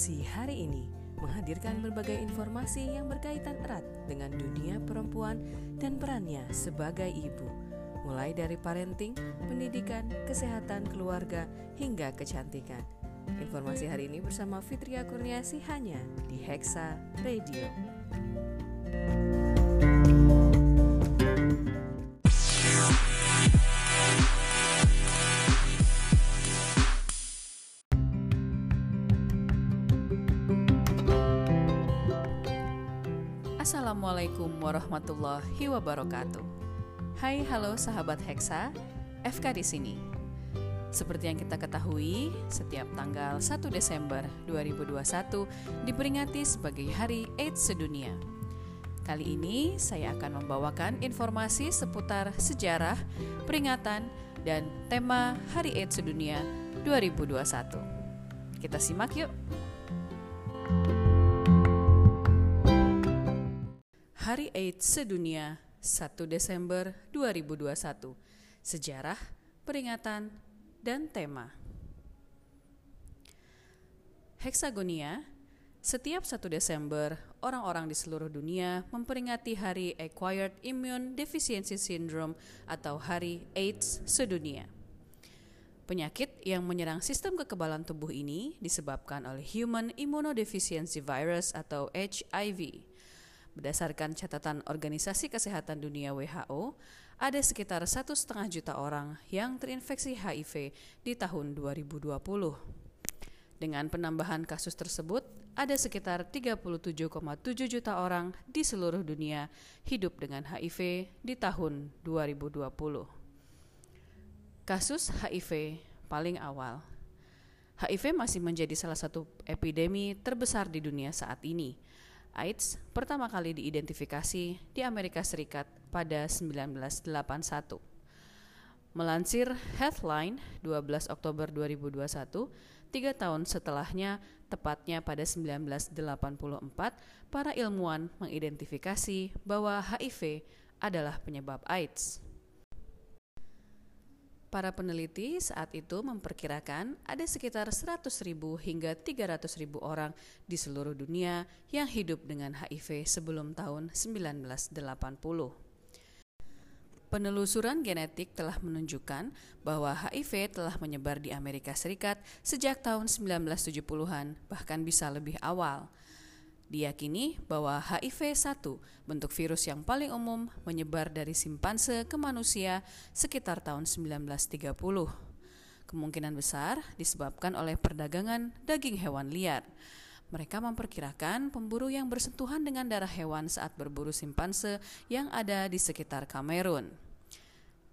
Informasi hari ini menghadirkan berbagai informasi yang berkaitan erat dengan dunia perempuan dan perannya sebagai ibu, mulai dari parenting, pendidikan, kesehatan keluarga, hingga kecantikan. Informasi hari ini bersama Fitria Kurniasi hanya di Hexa Radio. Assalamualaikum warahmatullahi wabarakatuh. Hai, halo sahabat Hexa, FK di sini. Seperti yang kita ketahui, setiap tanggal 1 Desember 2021 diperingati sebagai Hari AIDS Sedunia. Kali ini saya akan membawakan informasi seputar sejarah, peringatan, dan tema Hari AIDS Sedunia 2021. Kita simak yuk. Hari AIDS Sedunia 1 Desember 2021 Sejarah, peringatan, dan tema Hexagonia Setiap 1 Desember, orang-orang di seluruh dunia memperingati Hari Acquired Immune Deficiency Syndrome atau Hari AIDS Sedunia. Penyakit yang menyerang sistem kekebalan tubuh ini disebabkan oleh Human Immunodeficiency Virus atau HIV. Berdasarkan catatan Organisasi Kesehatan Dunia WHO, ada sekitar satu setengah juta orang yang terinfeksi HIV di tahun 2020. Dengan penambahan kasus tersebut, ada sekitar 37,7 juta orang di seluruh dunia hidup dengan HIV di tahun 2020. Kasus HIV paling awal. HIV masih menjadi salah satu epidemi terbesar di dunia saat ini AIDS pertama kali diidentifikasi di Amerika Serikat pada 1981. Melansir Healthline 12 Oktober 2021, tiga tahun setelahnya, tepatnya pada 1984, para ilmuwan mengidentifikasi bahwa HIV adalah penyebab AIDS. Para peneliti saat itu memperkirakan ada sekitar 100 ribu hingga 300 ribu orang di seluruh dunia yang hidup dengan HIV sebelum tahun 1980. Penelusuran genetik telah menunjukkan bahwa HIV telah menyebar di Amerika Serikat sejak tahun 1970-an, bahkan bisa lebih awal. Diyakini bahwa HIV-1, bentuk virus yang paling umum, menyebar dari simpanse ke manusia sekitar tahun 1930. Kemungkinan besar disebabkan oleh perdagangan daging hewan liar. Mereka memperkirakan pemburu yang bersentuhan dengan darah hewan saat berburu simpanse yang ada di sekitar Kamerun.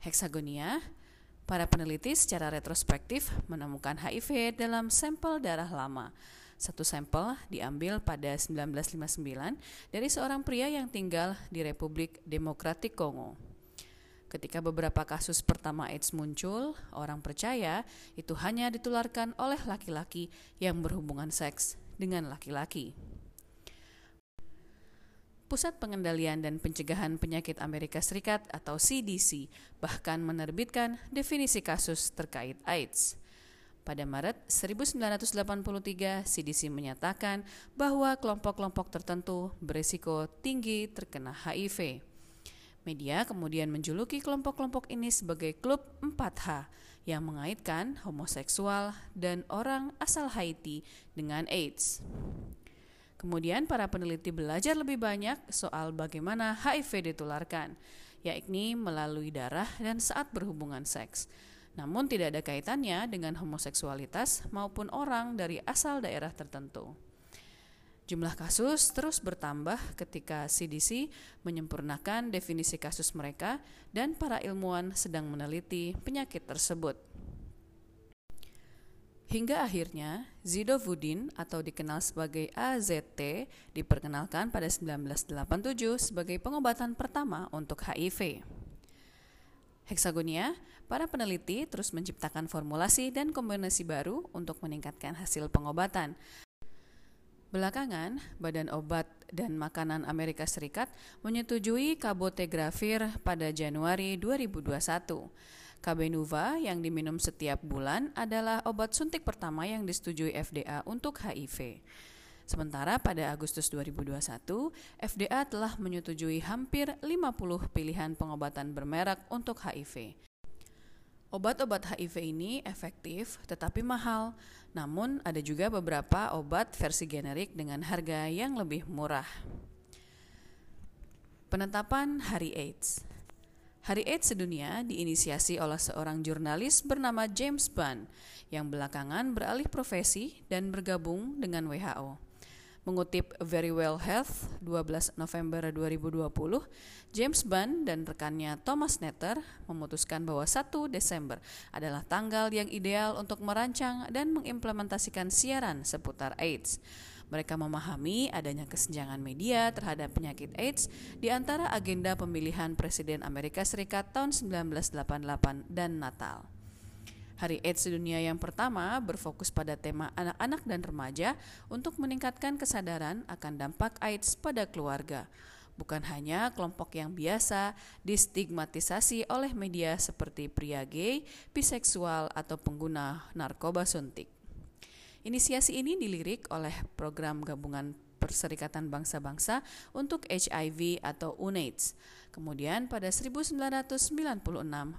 Hexagonia Para peneliti secara retrospektif menemukan HIV dalam sampel darah lama. Satu sampel diambil pada 1959 dari seorang pria yang tinggal di Republik Demokratik Kongo. Ketika beberapa kasus pertama AIDS muncul, orang percaya itu hanya ditularkan oleh laki-laki yang berhubungan seks dengan laki-laki. Pusat Pengendalian dan Pencegahan Penyakit Amerika Serikat atau CDC bahkan menerbitkan definisi kasus terkait AIDS. Pada Maret 1983, CDC menyatakan bahwa kelompok-kelompok tertentu berisiko tinggi terkena HIV. Media kemudian menjuluki kelompok-kelompok ini sebagai klub 4H yang mengaitkan homoseksual dan orang asal Haiti dengan AIDS. Kemudian para peneliti belajar lebih banyak soal bagaimana HIV ditularkan, yakni melalui darah dan saat berhubungan seks namun tidak ada kaitannya dengan homoseksualitas maupun orang dari asal daerah tertentu. Jumlah kasus terus bertambah ketika CDC menyempurnakan definisi kasus mereka dan para ilmuwan sedang meneliti penyakit tersebut. Hingga akhirnya Zidovudin atau dikenal sebagai AZT diperkenalkan pada 1987 sebagai pengobatan pertama untuk HIV. Hexagonia, para peneliti terus menciptakan formulasi dan kombinasi baru untuk meningkatkan hasil pengobatan. Belakangan, Badan Obat dan Makanan Amerika Serikat menyetujui kabotegravir pada Januari 2021 Cabenuva yang diminum setiap bulan adalah obat suntik pertama yang disetujui FDA untuk HIV. Sementara pada Agustus 2021, FDA telah menyetujui hampir 50 pilihan pengobatan bermerek untuk HIV. Obat-obat HIV ini efektif tetapi mahal, namun ada juga beberapa obat versi generik dengan harga yang lebih murah. Penetapan Hari AIDS Hari AIDS sedunia diinisiasi oleh seorang jurnalis bernama James Bunn yang belakangan beralih profesi dan bergabung dengan WHO. Mengutip Very Well Health 12 November 2020, James Bunn dan rekannya Thomas Netter memutuskan bahwa 1 Desember adalah tanggal yang ideal untuk merancang dan mengimplementasikan siaran seputar AIDS. Mereka memahami adanya kesenjangan media terhadap penyakit AIDS di antara agenda pemilihan Presiden Amerika Serikat tahun 1988 dan Natal. Hari AIDS Sedunia yang pertama berfokus pada tema anak-anak dan remaja untuk meningkatkan kesadaran akan dampak AIDS pada keluarga. Bukan hanya kelompok yang biasa distigmatisasi oleh media seperti pria gay, biseksual, atau pengguna narkoba suntik. Inisiasi ini dilirik oleh program gabungan Perserikatan Bangsa-Bangsa untuk HIV atau UNAIDS. Kemudian pada 1996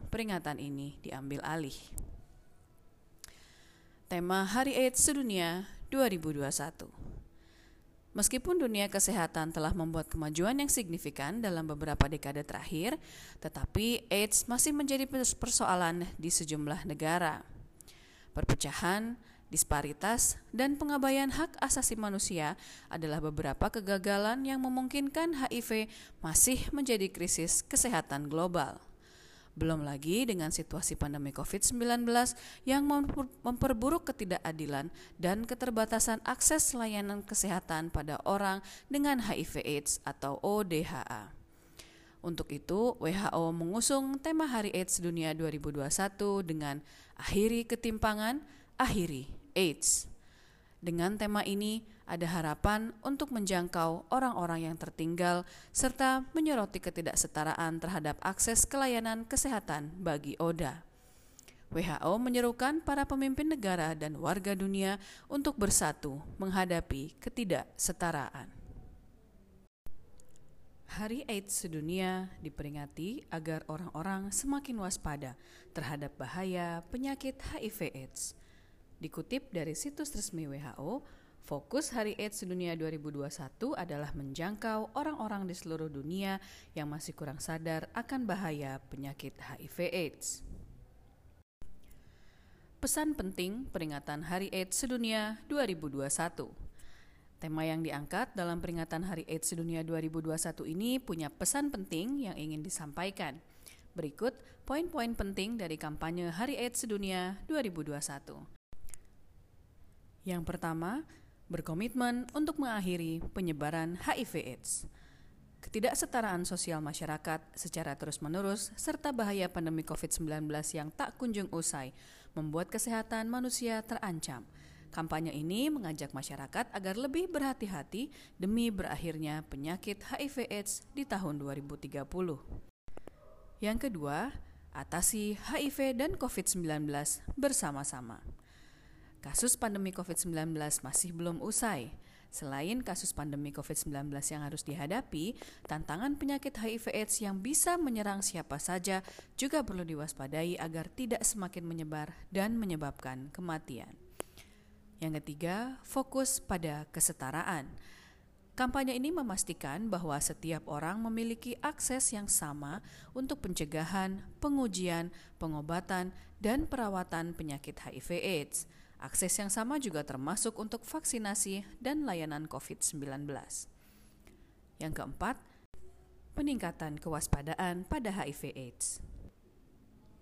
peringatan ini diambil alih. Tema Hari AIDS Sedunia 2021 Meskipun dunia kesehatan telah membuat kemajuan yang signifikan dalam beberapa dekade terakhir, tetapi AIDS masih menjadi persoalan di sejumlah negara. Perpecahan, Disparitas dan pengabaian hak asasi manusia adalah beberapa kegagalan yang memungkinkan HIV masih menjadi krisis kesehatan global. Belum lagi dengan situasi pandemi COVID-19 yang memperburuk ketidakadilan dan keterbatasan akses layanan kesehatan pada orang dengan HIV/AIDS atau ODHA. Untuk itu, WHO mengusung tema Hari AIDS Dunia 2021 dengan akhiri ketimpangan, akhiri AIDS. Dengan tema ini, ada harapan untuk menjangkau orang-orang yang tertinggal serta menyoroti ketidaksetaraan terhadap akses ke layanan kesehatan bagi ODA. WHO menyerukan para pemimpin negara dan warga dunia untuk bersatu menghadapi ketidaksetaraan. Hari AIDS sedunia diperingati agar orang-orang semakin waspada terhadap bahaya penyakit HIV/AIDS. Dikutip dari situs resmi WHO, fokus Hari AIDS Sedunia 2021 adalah menjangkau orang-orang di seluruh dunia yang masih kurang sadar akan bahaya penyakit HIV/AIDS. Pesan penting peringatan Hari AIDS Sedunia 2021. Tema yang diangkat dalam peringatan Hari AIDS Sedunia 2021 ini punya pesan penting yang ingin disampaikan. Berikut poin-poin penting dari kampanye Hari AIDS Sedunia 2021. Yang pertama, berkomitmen untuk mengakhiri penyebaran HIV/AIDS. Ketidaksetaraan sosial masyarakat secara terus-menerus serta bahaya pandemi COVID-19 yang tak kunjung usai membuat kesehatan manusia terancam. Kampanye ini mengajak masyarakat agar lebih berhati-hati demi berakhirnya penyakit HIV/AIDS di tahun 2030. Yang kedua, atasi HIV dan COVID-19 bersama-sama. Kasus pandemi COVID-19 masih belum usai. Selain kasus pandemi COVID-19 yang harus dihadapi, tantangan penyakit HIV/AIDS yang bisa menyerang siapa saja juga perlu diwaspadai agar tidak semakin menyebar dan menyebabkan kematian. Yang ketiga, fokus pada kesetaraan. Kampanye ini memastikan bahwa setiap orang memiliki akses yang sama untuk pencegahan, pengujian, pengobatan, dan perawatan penyakit HIV/AIDS Akses yang sama juga termasuk untuk vaksinasi dan layanan COVID-19. Yang keempat, peningkatan kewaspadaan pada HIV/AIDS.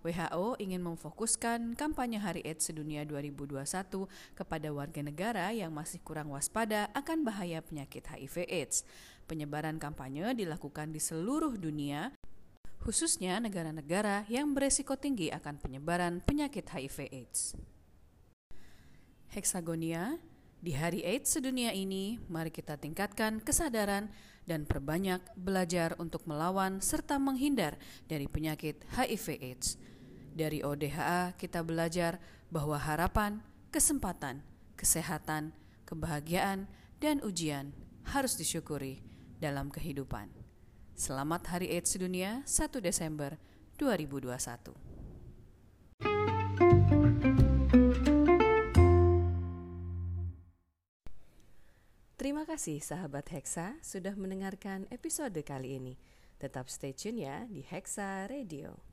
WHO ingin memfokuskan kampanye Hari AIDS Sedunia 2021 kepada warga negara yang masih kurang waspada akan bahaya penyakit HIV AIDS. Penyebaran kampanye dilakukan di seluruh dunia, khususnya negara-negara yang beresiko tinggi akan penyebaran penyakit HIV AIDS. Hexagonia, di Hari AIDS sedunia ini, mari kita tingkatkan kesadaran dan perbanyak belajar untuk melawan serta menghindar dari penyakit HIV AIDS. Dari ODHA kita belajar bahwa harapan, kesempatan, kesehatan, kebahagiaan, dan ujian harus disyukuri dalam kehidupan. Selamat Hari AIDS Sedunia 1 Desember 2021. Terima kasih sahabat Hexa sudah mendengarkan episode kali ini. Tetap stay tune ya di Hexa Radio.